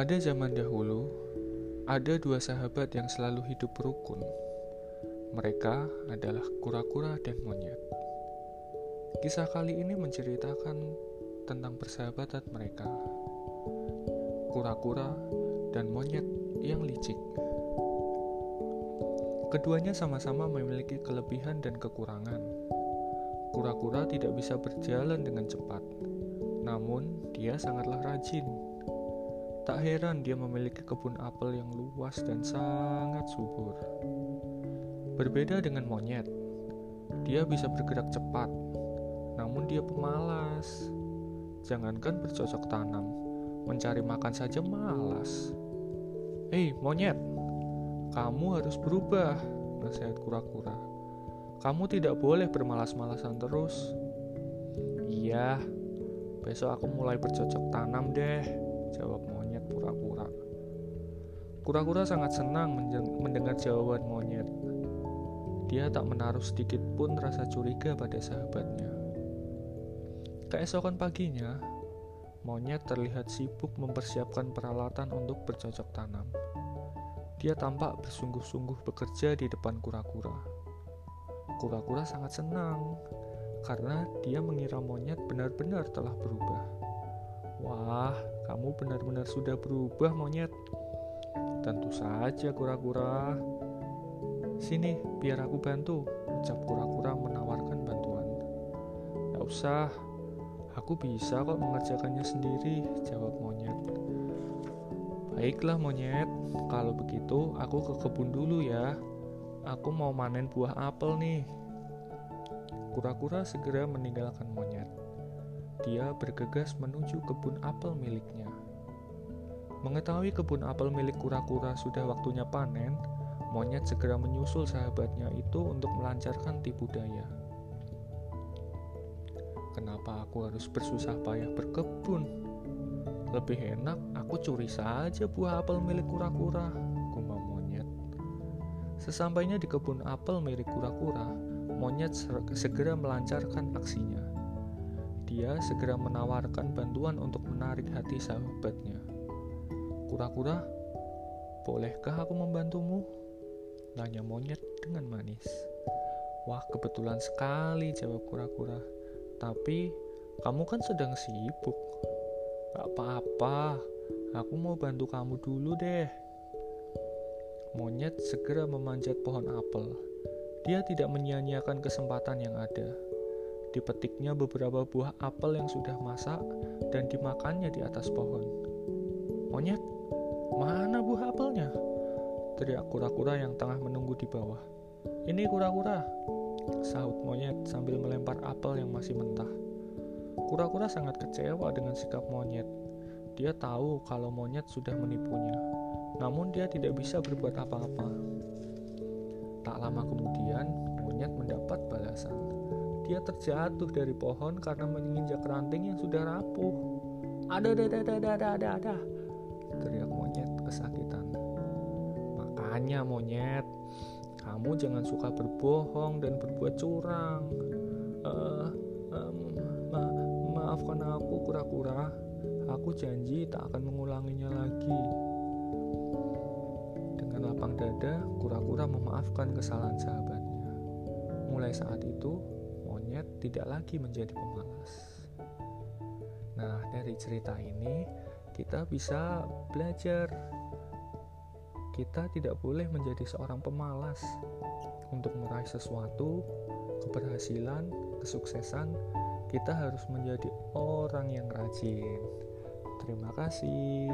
Pada zaman dahulu, ada dua sahabat yang selalu hidup rukun. Mereka adalah kura-kura dan monyet. Kisah kali ini menceritakan tentang persahabatan mereka. Kura-kura dan monyet yang licik. Keduanya sama-sama memiliki kelebihan dan kekurangan. Kura-kura tidak bisa berjalan dengan cepat, namun dia sangatlah rajin Tak heran dia memiliki kebun apel yang luas dan sangat subur. Berbeda dengan monyet, dia bisa bergerak cepat, namun dia pemalas. Jangankan bercocok tanam, mencari makan saja malas. Hei, monyet, kamu harus berubah, nasihat kura-kura. Kamu tidak boleh bermalas-malasan terus. Iya, besok aku mulai bercocok tanam deh, Kura-kura sangat senang mendengar jawaban monyet. Dia tak menaruh sedikit pun rasa curiga pada sahabatnya. Keesokan paginya, monyet terlihat sibuk mempersiapkan peralatan untuk bercocok tanam. Dia tampak bersungguh-sungguh bekerja di depan kura-kura. Kura-kura sangat senang karena dia mengira monyet benar-benar telah berubah. Wah, kamu benar-benar sudah berubah, monyet. Tentu saja, kura-kura. Sini, biar aku bantu, ucap kura-kura menawarkan bantuan. Gak usah, aku bisa kok mengerjakannya sendiri, jawab monyet. Baiklah, monyet. Kalau begitu, aku ke kebun dulu ya. Aku mau manen buah apel nih. Kura-kura segera meninggalkan monyet dia bergegas menuju kebun apel miliknya. Mengetahui kebun apel milik kura-kura sudah waktunya panen, monyet segera menyusul sahabatnya itu untuk melancarkan tipu daya. Kenapa aku harus bersusah payah berkebun? Lebih enak aku curi saja buah apel milik kura-kura, gumam monyet. Sesampainya di kebun apel milik kura-kura, monyet segera melancarkan aksinya dia segera menawarkan bantuan untuk menarik hati sahabatnya. Kura-kura, bolehkah aku membantumu? Tanya monyet dengan manis. Wah, kebetulan sekali, jawab kura-kura. Tapi, kamu kan sedang sibuk. Gak apa-apa, aku mau bantu kamu dulu deh. Monyet segera memanjat pohon apel. Dia tidak menyia-nyiakan kesempatan yang ada Dipetiknya beberapa buah apel yang sudah masak dan dimakannya di atas pohon. Monyet, mana buah apelnya? Teriak kura-kura yang tengah menunggu di bawah. Ini kura-kura, sahut monyet sambil melempar apel yang masih mentah. Kura-kura sangat kecewa dengan sikap monyet. Dia tahu kalau monyet sudah menipunya, namun dia tidak bisa berbuat apa-apa. Tak lama kemudian, monyet mendapat balasan dia terjatuh dari pohon karena menginjak ranting yang sudah rapuh. Ada, ada, ada, ada, ada, ada, ada. Teriak monyet kesakitan. Makanya monyet, kamu jangan suka berbohong dan berbuat curang. Uh, um, ma maafkan aku kura-kura. Aku janji tak akan mengulanginya lagi. Dengan lapang dada, kura-kura memaafkan kesalahan sahabatnya. Mulai saat itu, monyet tidak lagi menjadi pemalas. Nah, dari cerita ini kita bisa belajar kita tidak boleh menjadi seorang pemalas untuk meraih sesuatu, keberhasilan, kesuksesan. Kita harus menjadi orang yang rajin. Terima kasih.